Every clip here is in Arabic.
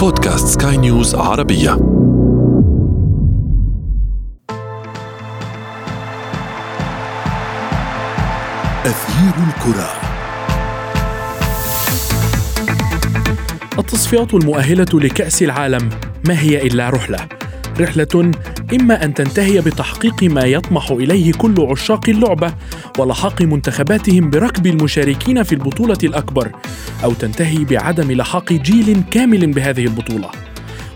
بودكاست سكاي نيوز عربية. أثير الكرة. التصفيات المؤهلة لكأس العالم ما هي إلا رحلة؟ رحلة إما أن تنتهي بتحقيق ما يطمح إليه كل عشاق اللعبة ولحاق منتخباتهم بركب المشاركين في البطولة الأكبر أو تنتهي بعدم لحاق جيل كامل بهذه البطولة.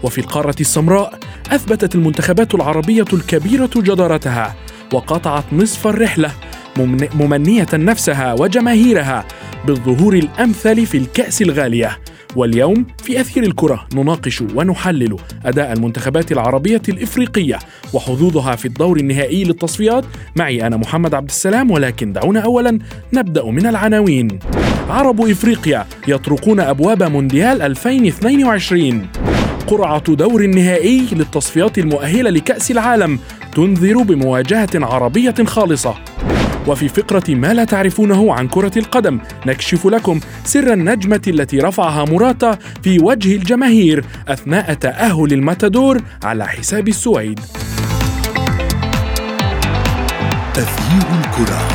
وفي القارة السمراء أثبتت المنتخبات العربية الكبيرة جدارتها وقطعت نصف الرحلة ممنية نفسها وجماهيرها بالظهور الأمثل في الكأس الغالية. واليوم في أثير الكرة نناقش ونحلل أداء المنتخبات العربية الإفريقية وحظوظها في الدور النهائي للتصفيات. معي أنا محمد عبد السلام ولكن دعونا أولا نبدأ من العناوين. عرب إفريقيا يطرقون أبواب مونديال 2022 قرعة دور النهائي للتصفيات المؤهلة لكأس العالم تنذر بمواجهة عربية خالصة. وفي فقرة ما لا تعرفونه عن كرة القدم نكشف لكم سر النجمة التي رفعها موراتا في وجه الجماهير أثناء تأهل الماتادور على حساب السويد. تغيير الكرة.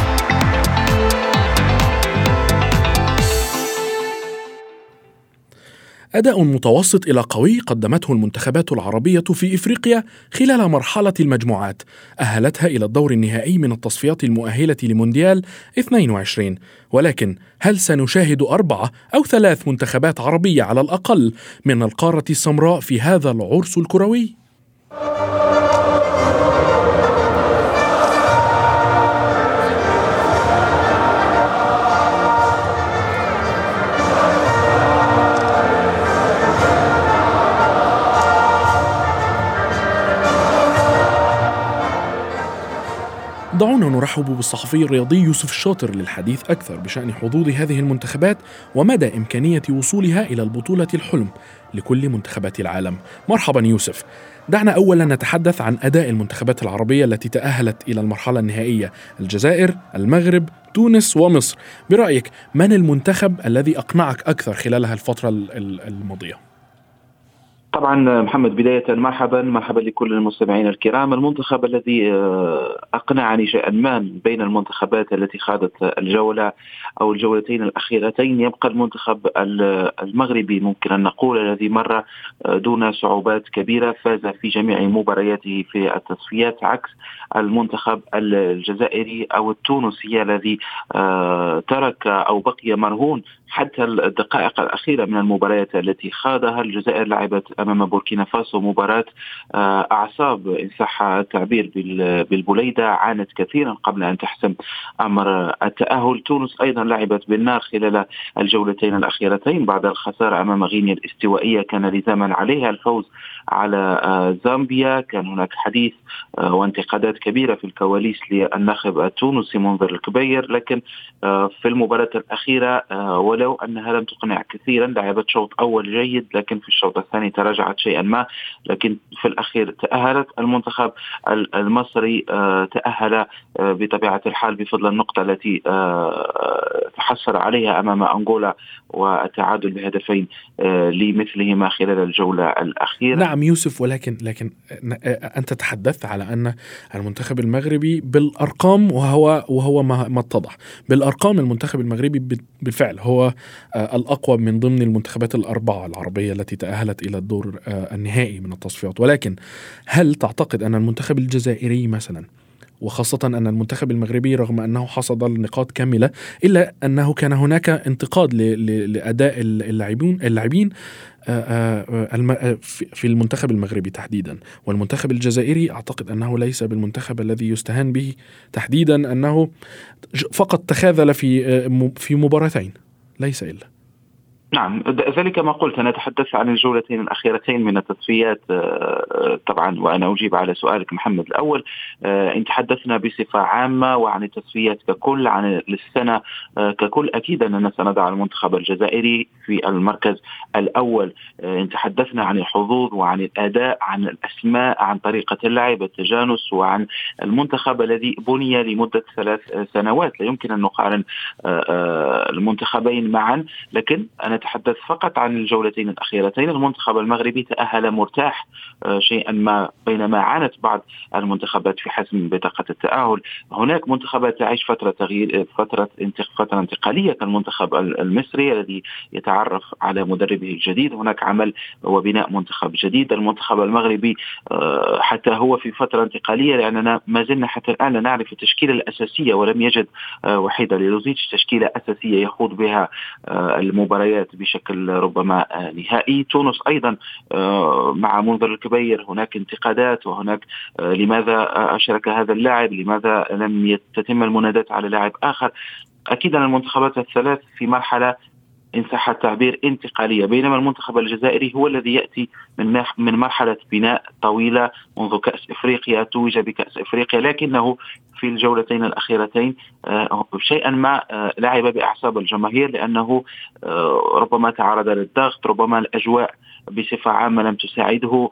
أداء متوسط إلى قوي قدمته المنتخبات العربية في إفريقيا خلال مرحلة المجموعات أهلتها إلى الدور النهائي من التصفيات المؤهلة لمونديال 22 ولكن هل سنشاهد أربعة أو ثلاث منتخبات عربية على الأقل من القارة السمراء في هذا العرس الكروي؟ نرحب بالصحفي الرياضي يوسف الشاطر للحديث أكثر بشأن حظوظ هذه المنتخبات ومدى إمكانية وصولها إلى البطولة الحلم لكل منتخبات العالم. مرحبا يوسف. دعنا أولا نتحدث عن أداء المنتخبات العربية التي تأهلت إلى المرحلة النهائية الجزائر، المغرب، تونس ومصر. برأيك من المنتخب الذي أقنعك أكثر خلال الفترة الماضية؟ طبعا محمد بداية مرحبا مرحبا لكل المستمعين الكرام. المنتخب الذي آه، أقنعني شيئا ما بين المنتخبات التي خاضت الجولة أو الجولتين الأخيرتين. يبقى المنتخب المغربي ممكن أن نقول الذي مر آه، دون صعوبات كبيرة فاز في جميع مبارياته في التصفيات عكس المنتخب الجزائري أو التونسي الذي آه، ترك أو بقي مرهون حتى الدقائق الأخيرة من المباريات التي خاضها الجزائر لعبت أمام بوركينا فاسو مباراة آه، أعصاب إن صح التعبير بالبليدة عانت كثيرا قبل أن تحسم أمر التأهل. تونس أيضا لعبت بالنار خلال الجولتين الأخيرتين بعد الخسارة أمام غينيا الاستوائية. كان لزاما عليها الفوز على آه، زامبيا. كان هناك حديث آه، وانتقادات كبيرة في الكواليس للناخب التونسي منذر الكبير. لكن في المباراة الأخيرة ولو أنها لم تقنع كثيرا لعبت شوط أول جيد لكن في الشوط الثاني تراجعت شيئا ما لكن في الأخير تأهلت. المنتخب المصري آه، تأهل آه، بطبيعة الحال بفضل النقطة التي آه، تحصل عليها أمام أنغولا والتعادل بهدفين لمثلهما خلال الجولة الأخيرة. نعم يوسف ولكن لكن أنت تحدثت على أن المنتخب المغربي بالأرقام وهو وهو ما اتضح. بالأرقام المنتخب المغربي بالفعل هو الأقوى من ضمن المنتخبات الأربعة العربية التي تأهلت إلى الدور آه، النهائي من التصفيات. ولكن هل تعتقد أن المنتخب الجزائري مثلا وخاصة أن المنتخب المغربي رغم أنه حصد النقاط كاملة إلا أنه كان هناك انتقاد لأداء اللاعبين اللاعبين آه، آه، في المنتخب المغربي تحديدا. والمنتخب الجزائري أعتقد أنه ليس بالمنتخب الذي يستهان به تحديدا أنه فقط تخاذل في في مباراتين ليس إلا. نعم ذلك ما قلت. أنا أتحدث عن الجولتين الأخيرتين من التصفيات آه، آه، طبعا وأنا أجيب على سؤالك محمد الأول. آه، إن تحدثنا بصفة عامة وعن التصفيات ككل عن السنة ككل أكيد أننا سنضع المنتخب الجزائري في المركز الأول. إن تحدثنا عن الحظوظ وعن الأداء عن الأسماء عن طريقة اللعب التجانس وعن المنتخب الذي بني لمدة ثلاث سنوات. لا يمكن أن نقارن المنتخبين معا لكن أنا نتحدث فقط عن الجولتين الأخيرتين. المنتخب المغربي تأهل مرتاح شيئا ما بينما عانت بعض المنتخبات في حسم بطاقة التأهل. هناك منتخبات تعيش فترة تغيير فترة فترة انتقالية كالمنتخب المصري الذي يتعرف على مدربه الجديد. هناك عمل وبناء منتخب جديد. المنتخب المغربي حتى هو في فترة انتقالية لأننا ما زلنا حتى الآن لا نعرف التشكيلة الأساسية ولم يجد وحيدة ليلوزيتش تشكيلة أساسية يخوض بها المباريات. بشكل ربما نهائي. تونس أيضا مع منذر الكبير هناك انتقادات وهناك لماذا أشرك هذا اللاعب؟ لماذا لم تتم المنادات على لاعب آخر؟ أكيد أن المنتخبات الثلاث في مرحلة ان صح التعبير انتقالية. بينما المنتخب الجزائري هو الذي يأتي من من مرحلة بناء طويلة منذ كأس إفريقيا توج بكأس إفريقيا لكنه في الجولتين الأخيرتين آه، شيئا ما آه، لعب بأعصاب الجماهير لأنه آه، ربما تعرض للضغط ربما الأجواء بصفة عامة لم تساعده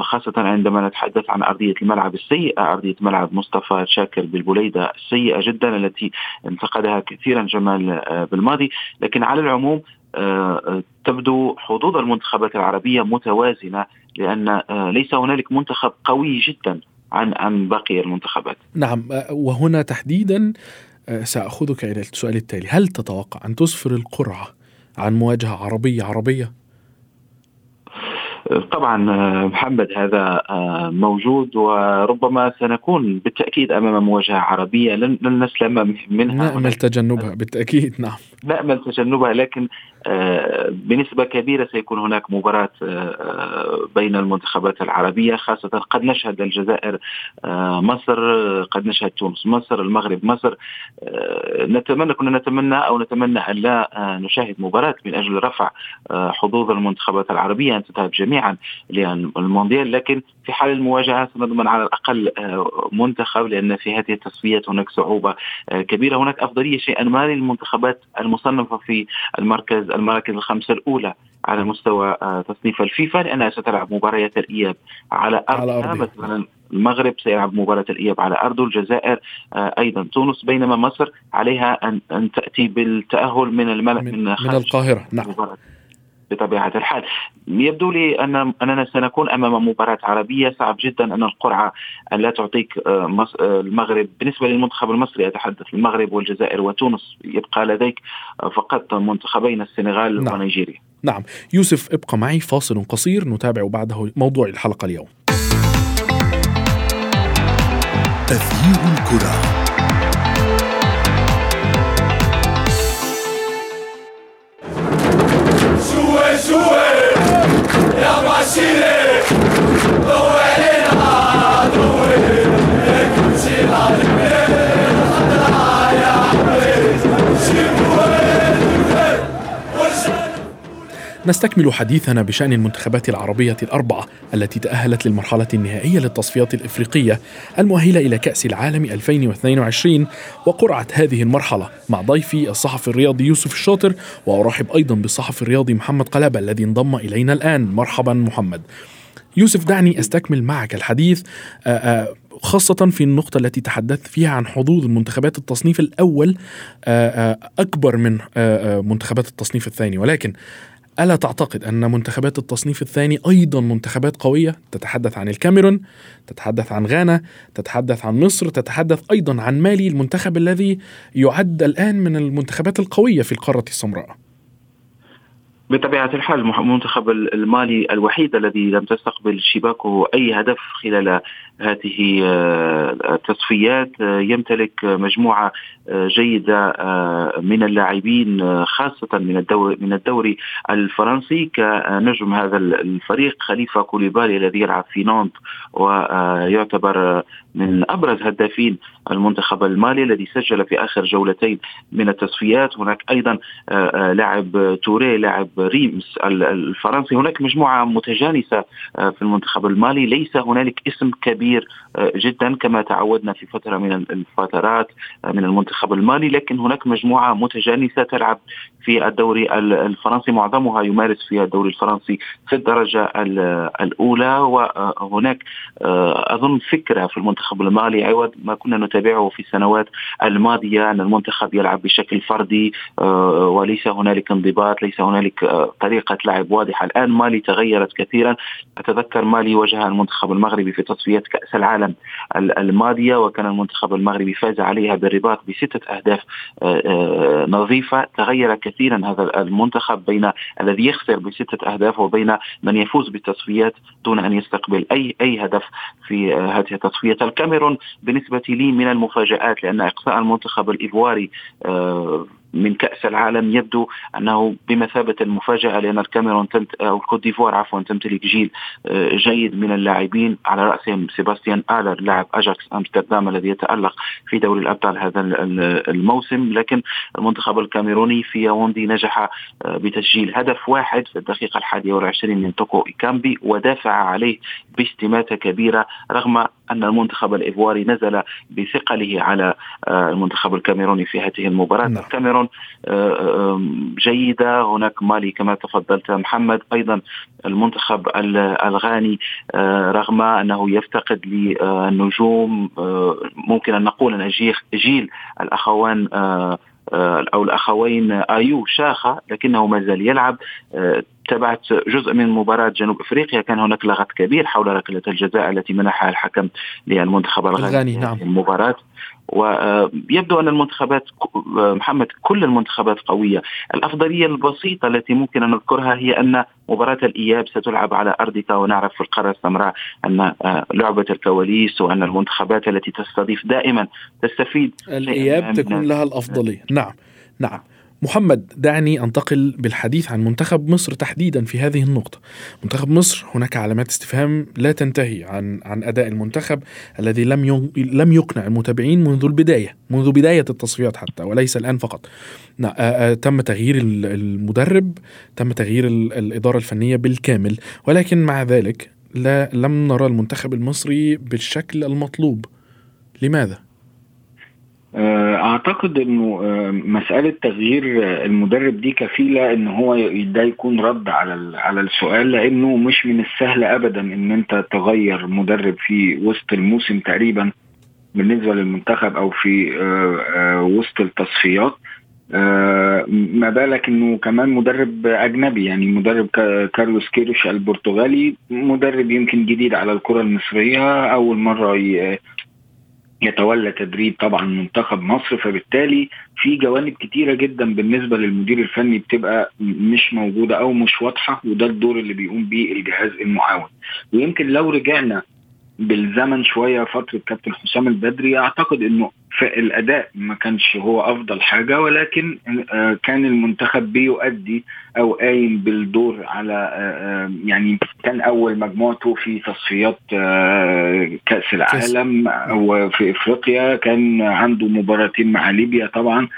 خاصة عندما نتحدث عن أرضية الملعب السيئة أرضية ملعب مصطفى شاكر بالبليدة السيئة جدا التي انتقدها كثيرا جمال بالماضي لكن على العموم تبدو حظوظ المنتخبات العربية متوازنة لأن ليس هنالك منتخب قوي جدا عن عن باقي المنتخبات. نعم وهنا تحديدا آه، سأخذك إلى السؤال التالي، هل تتوقع أن تسفر القرعة عن مواجهة عربية عربية؟ طبعا آه، محمد هذا آه، موجود وربما سنكون بالتأكيد أمام مواجهة عربية. لن نسلم منها. نأمل تجنبها بالتأكيد نعم. نأمل تجنبها لكن آه، بنسبة كبيرة سيكون هناك مباراة آه، بين المنتخبات العربية خاصة قد نشهد الجزائر آه، مصر قد نشهد تونس مصر المغرب مصر. نتمنى كنا نتمنى أو نتمنى أن لا نشاهد مباراة من أجل رفع حظوظ المنتخبات العربية. أن تذهب جميعا للمونديال لكن في حال المواجهة سنضمن على الأقل منتخب لأن في هذه التصفيات هناك صعوبة كبيرة. هناك أفضلية شيئا. ما للمنتخبات المصنفة في المركز المراكز الخمسة الأولى على مستوى آه، تصنيف الفيفا؟ لأنها ستلعب مباريات الإياب على أرضها. مثلا المغرب سيلعب مباراة الإياب على أرضه. الجزائر آه، أيضا. تونس بينما مصر عليها أن, أن تأتي بالتأهل من الملك من, من, من القاهرة. نعم. بطبيعة الحال. يبدو لي ان أننا سنكون أمام مباراة عربية. صعب جدا أن القرعة ان لا تعطيك آه، المغرب. بالنسبة للمنتخب المصري أتحدث المغرب والجزائر وتونس يبقى لديك فقط منتخبين السنغال نعم. ونيجيريا. نعم. يوسف ابقى معي فاصل قصير. نتابع بعده موضوع الحلقة اليوم. تغيير الكرة. نستكمل حديثنا بشأن المنتخبات العربية الأربعة التي تأهلت للمرحلة النهائية للتصفيات الإفريقية المؤهلة إلى كأس العالم 2022 وقرعة هذه المرحلة مع ضيفي الصحفي الرياضي يوسف الشاطر وأرحب أيضا بالصحفي الرياضي محمد قلابة الذي انضم إلينا الآن. مرحبا محمد. يوسف دعني أستكمل معك الحديث خاصة في النقطة التي تحدثت فيها عن حظوظ منتخبات التصنيف الأول أكبر من منتخبات التصنيف الثاني. ولكن ألا تعتقد أن منتخبات التصنيف الثاني أيضا منتخبات قوية؟ تتحدث عن الكاميرون تتحدث عن غانا تتحدث عن مصر تتحدث أيضا عن مالي المنتخب الذي يعد الآن من المنتخبات القوية في القارة السمراء. بطبيعة الحال المنتخب المالي الوحيد الذي لم تستقبل شباكه أي هدف خلال هذه آه، التصفيات. آه، يمتلك مجموعة آه، جيدة من اللاعبين خاصة من الدوري من الدوري الفرنسي. كنجم هذا الفريق خليفة كوليبالي الذي يلعب في نونت ويعتبر من أبرز هدافين المنتخب المالي الذي سجل في آخر جولتين من التصفيات. هناك أيضا لاعب توري لاعب ريمس الفرنسي. هناك مجموعة متجانسة في المنتخب المالي. ليس هنالك اسم كبير جدا كما تعودنا في فترة من الفترات من المنتخب المالي. لكن هناك مجموعة متجانسة تلعب في الدوري الفرنسي. معظمها يمارس في الدوري الفرنسي في الدرجة الأولى. وهناك أظن فكرة في المنتخب المالي. عوض ما كنا نتابعه في السنوات الماضية. أن المنتخب يلعب بشكل فردي وليس هنالك انضباط ليس هنالك طريقة لعب واضحة. الآن مالي تغيرت كثيرا. أتذكر مالي واجه المنتخب المغربي في تصفيات كأس العالم الماضية وكان المنتخب المغربي فاز عليها بالرباط بستة أهداف نظيفة. تغير كثيرا هذا المنتخب بين الذي يخسر بستة أهداف وبين من يفوز بالتصفيات دون أن يستقبل أي أي هدف في هذه التصفيات. الكاميرون بالنسبة لي من المفاجآت لأن إقصاء المنتخب الإيفواري من كأس العالم يبدو أنه بمثابة المفاجأة لأن الكاميرون تمت أو الكوت ديفوار عفوا تمتلك جيل آه، جيد من اللاعبين على رأسهم سيباستيان هالر لاعب أجاكس أمستردام الذي يتألق في دوري الأبطال هذا الموسم. لكن المنتخب الكاميروني في ياوندي نجح آه، بتسجيل هدف واحد في الدقيقة الحادية والعشرين من توكو إيكامبي ودافع عليه باستماتة كبيرة رغم أن المنتخب الإيفواري نزل بثقله على آه، المنتخب الكاميروني في هذه المباراة نعم. الكاميرون آه، جيدة هناك مالي كما تفضلت محمد أيضا المنتخب الغاني آه، رغم أنه يفتقد للنجوم ممكن أن نقول أن جيل الأخوان أو الأخوين آيو شاخة لكنه ما زال يلعب. تابعت جزء من مباراة جنوب أفريقيا. كان هناك لغط كبير حول ركلة الجزاء التي منحها الحكم للمنتخب الغاني نعم. المباراة. ويبدو أن المنتخبات محمد كل المنتخبات قوية، الأفضلية البسيطة التي ممكن أن نذكرها هي أن مباراة الإياب ستلعب على أرضك ونعرف في القارة السمراء أن آه، لعبة الكواليس وأن المنتخبات التي تستضيف دائما تستفيد. الإياب تكون لها الأفضلية، نعم نعم. محمد دعني أنتقل بالحديث عن منتخب مصر تحديدا في هذه النقطة. منتخب مصر هناك علامات استفهام لا تنتهي عن عن أداء المنتخب الذي لم لم يقنع المتابعين منذ البداية، منذ بداية التصفيات حتى وليس الآن فقط. تم تغيير المدرب، تم تغيير الإدارة الفنية بالكامل، ولكن مع ذلك لا لم نرى المنتخب المصري بالشكل المطلوب. لماذا؟ آه، أعتقد إنه آه، مسألة تغيير المدرب دي كفيلة إن هو ده يكون رد على على السؤال لأنه مش من السهل ابدا إن أنت تغير مدرب في وسط الموسم تقريبا بالنسبة للمنتخب أو في آه، وسط التصفيات. ما بالك إنه كمان مدرب أجنبي يعني مدرب كارلوس كيروش البرتغالي مدرب يمكن جديد على الكرة المصرية أول مرة يتولى تدريب طبعا منتخب مصر فبالتالي في جوانب كتيرة جدا بالنسبة للمدير الفني بتبقى مش موجودة أو مش واضحة وده الدور اللي بيقوم بيه الجهاز المعاون ويمكن لو رجعنا بالزمن شوية فترة كابتن حسام البدري. أعتقد إنه الأداء ما كانش هو أفضل حاجة ولكن آه، كان المنتخب بيؤدي أو قايم بالدور على آه، آه، يعني كان أول مجموعته في تصفيات كأس العالم أو في إفريقيا. كان عنده مباراتين مع ليبيا طبعا.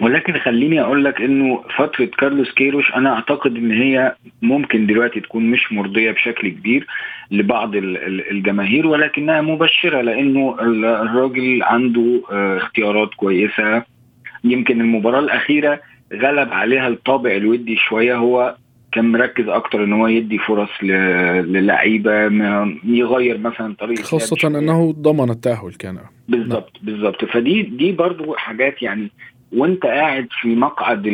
ولكن خليني أقول لك إنه فترة كارلوس كيروش أنا أعتقد إن هي ممكن دلوقتي تكون مش مرضية بشكل كبير لبعض الجماهير ولكنها مبشرة لأنه الراجل عنده آه، اختيارات كويسة. يمكن المباراة الأخيرة غلب عليها الطابع الودي شوية. هو كان مركز أكتر إن هو يدي فرص للعيبة يغير مثلا طريقة خاصة إنه ضمن التأهل كان. بالظبط بالظبط فدي دي برضو حاجات يعني وانت قاعد في مقعد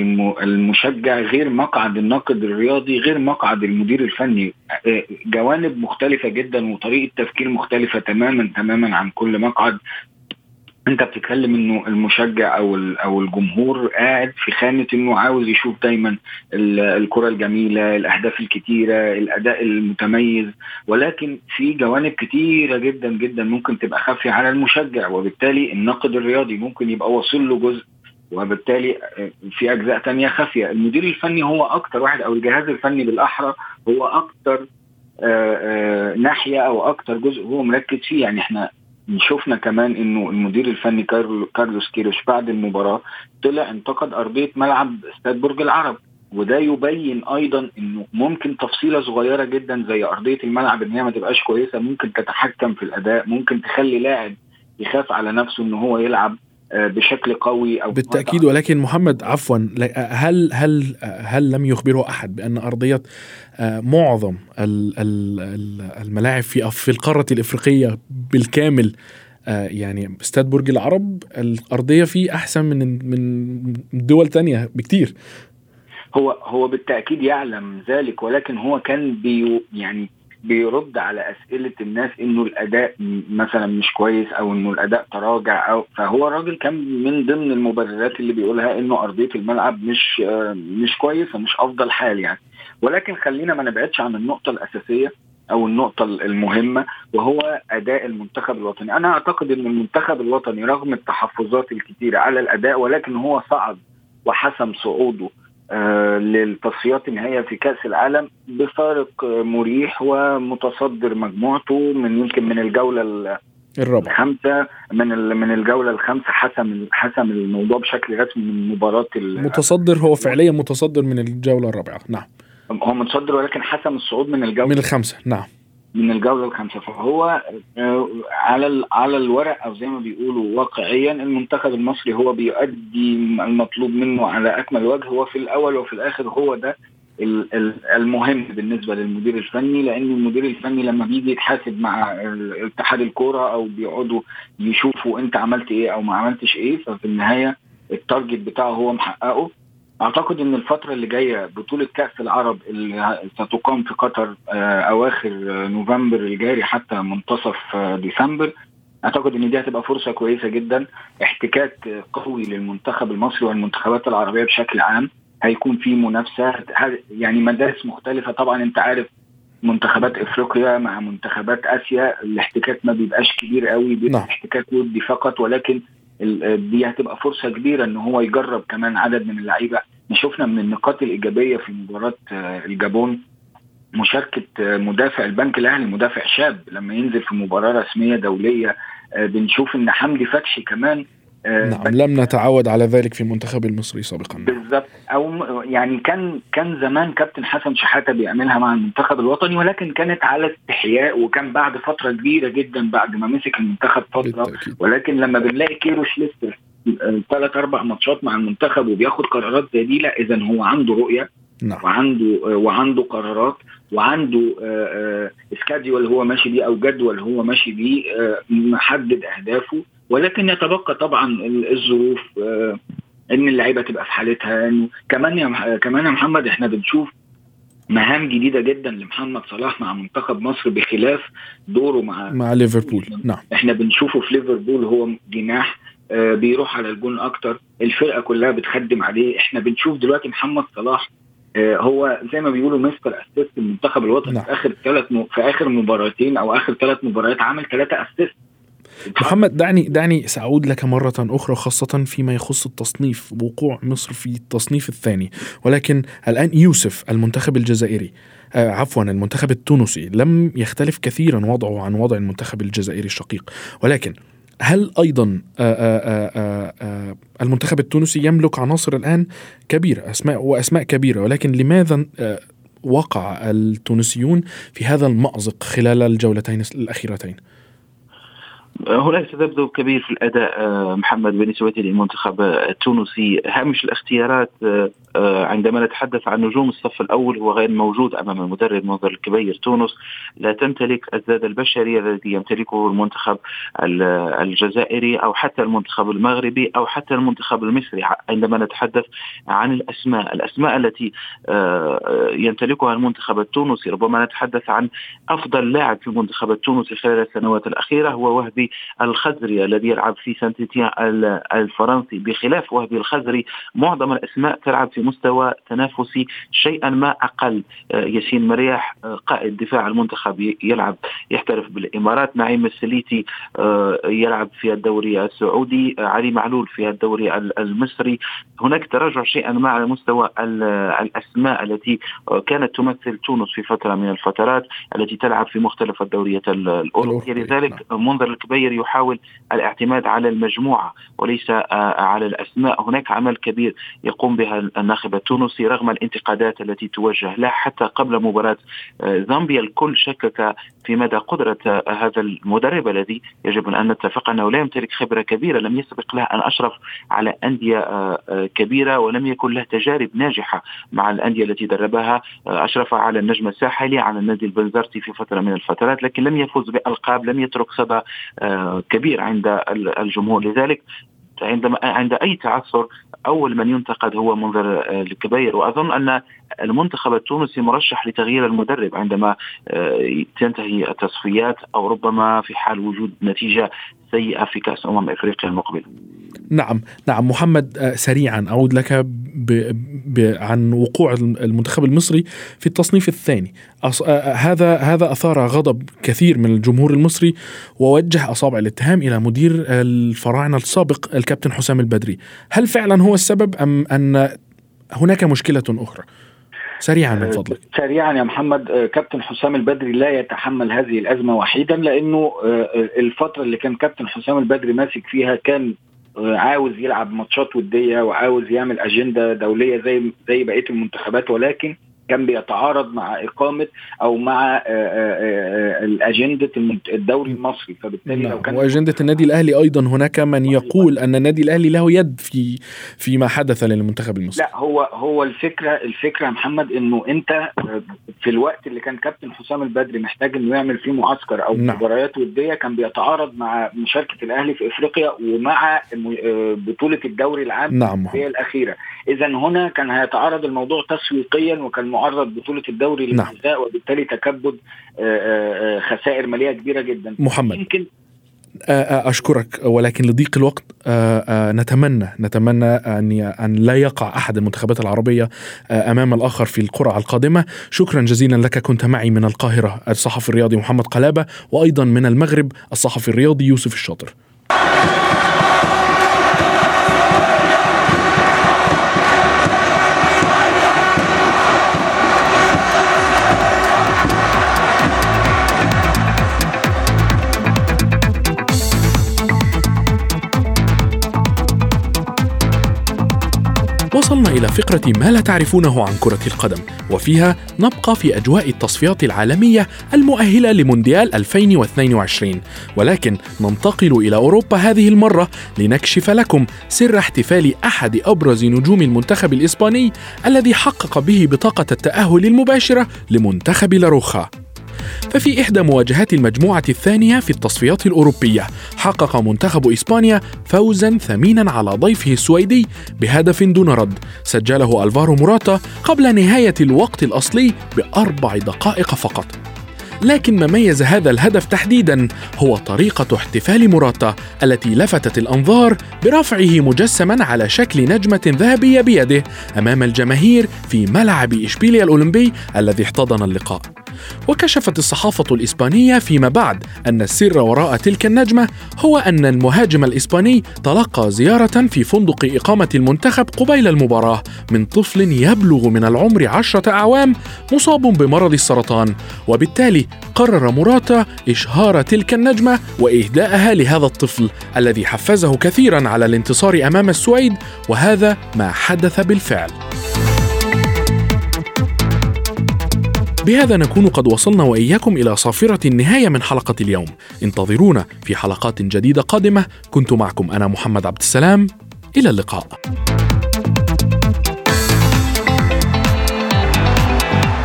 المشجع غير مقعد الناقد الرياضي غير مقعد المدير الفني. آه، جوانب مختلفة جدا وطريقة تفكير مختلفة تماما تماما عن كل مقعد. انت بتتكلم انه المشجع أو أو الجمهور قاعد في خانة انه عاوز يشوف دايما الكرة الجميلة الأهداف الكتيرة الأداء المتميز. ولكن في جوانب كتيرة جدا جدا ممكن تبقى خافية على المشجع وبالتالي الناقد الرياضي ممكن يبقى واصل له جزء وبالتالي في أجزاء تانية خافيه المدير الفني هو أكتر واحد أو الجهاز الفني بالأحرى هو أكتر آه، آه، ناحية أو أكتر جزء هو مركز فيه. يعني إحنا شفنا كمان إنه المدير الفني كارلوس كيروش بعد المباراة طلع انتقد أرضية ملعب استاد برج العرب. وده يبين أيضا إنه ممكن تفصيلة صغيرة جدا زي أرضية الملعب إن هي ما تبقاش كويسة ممكن تتحكم في الأداء ممكن تخلي لاعب يخاف على نفسه إن هو يلعب. بشكل قوي أو بالتأكيد ولكن محمد عفوا هل هل هل لم يخبره أحد بأن أرضية آه، معظم الملاعب في في القارة الإفريقية بالكامل آه، يعني استاد برج العرب الأرضية فيه أحسن من من دول تانية بكتير؟ هو هو بالتأكيد يعلم ذلك ولكن هو كان بي يعني بيرد على أسئلة الناس إنه الأداء مثلا مش كويس أو إنه الأداء تراجع أو فهو الراجل كان من ضمن المبررات اللي بيقولها إنه أرضية الملعب مش مش كويسه مش أفضل حال يعني. ولكن خلينا ما نبعدش عن النقطة الأساسية أو النقطة المهمة وهو أداء المنتخب الوطني. أنا أعتقد إن المنتخب الوطني رغم التحفظات الكثيره على الأداء ولكن هو صعد وحسم صعوده للتصفيات النهائية في كأس العالم بفارق مريح ومتصدر مجموعته من يمكن من الجولة الرابعة. الخامسة من من الجولة الخامسة حسم حسم الموضوع بشكل رسمي من مباراة متصدر هو فعليا متصدر من الجولة الرابعة. نعم. هو متصدر ولكن حسم الصعود من الجولة. من الخمسه نعم. من الجوله الخامسة. فهو آه، على على الورق أو زي ما بيقولوا واقعيا المنتخب المصري هو بيؤدي المطلوب منه على أكمل وجه. هو في الأول وفي الآخر هو ده المهم بالنسبة للمدير الفني لأن المدير الفني لما بيجي يتحاسب مع اتحاد الكورة أو بيقعدوا يشوفوا أنت عملت إيه أو ما عملتش إيه ففي النهاية التارجت بتاعه هو محققه. أعتقد إن الفترة اللي جاية بطولة كأس العرب اللي ستقام في قطر آه، أواخر نوفمبر الجاري حتى منتصف آه، ديسمبر أعتقد إن دي هتبقى فرصة كويسة جدا. احتكاك قوي للمنتخب المصري والمنتخبات العربية بشكل عام. هيكون في منافسة يعني مدارس مختلفة. طبعا أنت عارف منتخبات إفريقيا مع منتخبات آسيا الاحتكاك ما بيبقاش كبير قوي بيبقى نعم. احتكاك ودي فقط ولكن دي هتبقى فرصة كبيرة إن هو يجرب كمان عدد من اللعيبة. شفنا من النقاط الإيجابية في مباراة آه، الجابون مشاركة آه، مدافع البنك الأهلي مدافع شاب لما ينزل في مباراة رسمية دولية آه، بنشوف إن حمدي فتشي كمان نعم لم نتعود على ذلك في المنتخب المصري سابقا بالضبط أو يعني كان كان زمان كابتن حسن شحاتة بيعملها مع المنتخب الوطني ولكن كانت على استحياء وكان بعد فترة كبيرة جدا بعد ما مسك المنتخب فترة بالتأكيد. ولكن لما بنلاقي كيروش لسه ثلاث أربع ماتشات مع المنتخب وبياخد قرارات زي دي لا اذا هو عنده رؤية نعم. وعنده وعنده قرارات وعنده اسكاديول آه، آه، هو ماشي بيه أو جدول هو ماشي بيه محدد أهدافه ولكن يتبقى طبعا الظروف آه، إن اللعيبة تبقى في حالتها. كمان يا كمان يا محمد إحنا بنشوف مهام جديدة جدا لمحمد صلاح مع منتخب مصر بخلاف دوره مع مع ليفربول. نعم. إحنا بنشوفه في ليفربول هو جناح آه بيروح على الجون أكتر. الفرقة كلها بتخدم عليه. إحنا بنشوف دلوقتي محمد صلاح آه هو زي ما بيقولوا mister assist المنتخب الوطني. نعم. في آخر ثلاث م... في آخر مباراتين أو آخر ثلاث مباريات عمل ثلاثة assist. محمد دعني دعني سأعود لك مرة أخرى خاصة فيما يخص التصنيف وقوع مصر في التصنيف الثاني ولكن الآن يوسف المنتخب الجزائري آه عفوا المنتخب التونسي لم يختلف كثيرا وضعه عن وضع المنتخب الجزائري الشقيق ولكن هل أيضا آآ آآ آآ المنتخب التونسي يملك عناصر الآن كبيرة أسماء وأسماء كبيرة ولكن لماذا وقع التونسيون في هذا المأزق خلال الجولتين الأخيرتين؟ هناك تذبذب كبير في الأداء آه، محمد بالنسبة للمنتخب التونسي. هامش الاختيارات آه، آه، عندما نتحدث عن نجوم الصف الأول هو غير موجود أمام المدرب منذر الكبير تونس. لا تمتلك الزاد البشري الذي يمتلكه المنتخب الجزائري أو حتى المنتخب المغربي أو حتى المنتخب المصري. عندما نتحدث عن الأسماء الأسماء التي يمتلكها المنتخب التونسي ربما نتحدث عن أفضل لاعب في المنتخب التونسي خلال السنوات الأخيرة هو وهبي الخزري الذي يلعب في سانتيتيان الفرنسي. بخلاف وهبي الخزري معظم الأسماء تلعب في مستوى تنافسي شيئا ما أقل. آه، ياسين مريح آه، قائد دفاع المنتخب يلعب يحترف بالإمارات. نعيم السليتي آه، يلعب في الدوري السعودي. علي معلول في الدوري المصري. هناك تراجع شيئا ما على مستوى الأسماء التي كانت تمثل تونس في فترة من الفترات التي تلعب في مختلف الدوريات الأوروبية. لذلك نعم. منظر الكبير الكبير يحاول الاعتماد على المجموعة وليس على الأسماء. هناك عمل كبير يقوم بها الناخب التونسي رغم الانتقادات التي توجه له حتى قبل مباراة زامبيا. الكل شكك في مدى قدرة هذا المدرب الذي يجب أن نتفق أنه لا يمتلك خبرة كبيرة لم يسبق له أن أشرف على أندية كبيرة ولم يكن له تجارب ناجحة مع الأندية التي دربها أشرف على النجم الساحلي على النادي البنزرتي في فترة من الفترات لكن لم يفوز بألقاب لم يترك صدى كبير عند الجمهور. لذلك عندما عند أي تعثر أول من ينتقد هو منذر الكبير. وأظن أن المنتخب التونسي مرشح لتغيير المدرب عندما آه، تنتهي التصفيات أو ربما في حال وجود نتيجة سيئة في كأس أمم إفريقيا المقبل. نعم نعم. محمد آه، سريعا أعود لك ب... ب... عن وقوع المنتخب المصري في التصنيف الثاني. أص... آه، هذا هذا أثار غضب كثير من الجمهور المصري ووجه أصابع الاتهام إلى مدير الفراعنة السابق الكابتن حسام البدري. هل فعلا هو السبب أم أن هناك مشكلة أخرى؟ سريعا من فضلك. سريعا يا محمد. كابتن حسام البدري لا يتحمل هذه الأزمة وحيدا لأنه الفترة اللي كان كابتن حسام البدري ماسك فيها كان عاوز يلعب ماتشات ودية وعاوز يعمل أجندة دولية زي زي بقية المنتخبات ولكن كان بيتعارض مع إقامة أو مع الأجندة الدوري المصري فبالتالي لو نعم. كان واجنده النادي الأهلي أيضا هناك من يقول أن النادي الأهلي له يد في فيما حدث للمنتخب المصري لا هو هو الفكرة الفكرة يا محمد إنه أنت في الوقت اللي كان كابتن حسام البدري محتاج إنه يعمل فيه معسكر أو نعم. مباريات ودية كان بيتعارض مع مشاركة الأهلي في إفريقيا ومع بطولة الدوري العام نعم. هي الأخيرة اذا هنا كان هيتعارض الموضوع تسويقيا وكان معرض بطولة الدوري نعم. وبالتالي تكبد آه، آه، آه، خسائر مالية كبيرة جدا. محمد. يمكن أشكرك ولكن لضيق الوقت نتمنى نتمنى أن أن لا يقع أحد المنتخبات العربية أمام الآخر في القرعه القادمة. شكرا جزيلا لك كنت معي من القاهرة الصحفي الرياضي محمد قلابة وأيضا من المغرب الصحفي الرياضي يوسف الشاطر. وصلنا إلى فقرة ما لا تعرفونه عن كرة القدم وفيها نبقى في أجواء التصفيات العالمية المؤهلة لمونديال 2022 ولكن ننتقل إلى أوروبا هذه المرة لنكشف لكم سر احتفال أحد أبرز نجوم المنتخب الإسباني الذي حقق به بطاقة التأهل المباشرة لمنتخب لاروخا. ففي إحدى مواجهات المجموعة الثانية في التصفيات الأوروبية. حقق منتخب إسبانيا فوزا ثمينا على ضيفه السويدي بهدف دون رد. سجله ألفارو موراتا قبل نهاية الوقت الأصلي بأربع دقائق فقط. لكن ما ميز هذا الهدف تحديدا هو طريقة احتفال موراتا التي لفتت الأنظار برفعه مجسما على شكل نجمة ذهبية بيده أمام الجماهير في ملعب إشبيليا الأولمبي الذي احتضن اللقاء. وكشفت الصحافة الإسبانية فيما بعد أن السر وراء تلك النجمة هو أن المهاجم الإسباني تلقى زيارة في فندق إقامة المنتخب قبيل المباراة من طفل يبلغ من العمر عشرة أعوام مصاب بمرض السرطان. وبالتالي قرر موراتا إشهار تلك النجمة وإهداءها لهذا الطفل الذي حفزه كثيرا على الانتصار أمام السويد وهذا ما حدث بالفعل. بهذا نكون قد وصلنا وإياكم إلى صافرة النهاية من حلقة اليوم. انتظرونا في حلقات جديدة قادمة. كنت معكم أنا محمد عبد السلام. إلى اللقاء.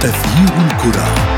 تغيير الكرة.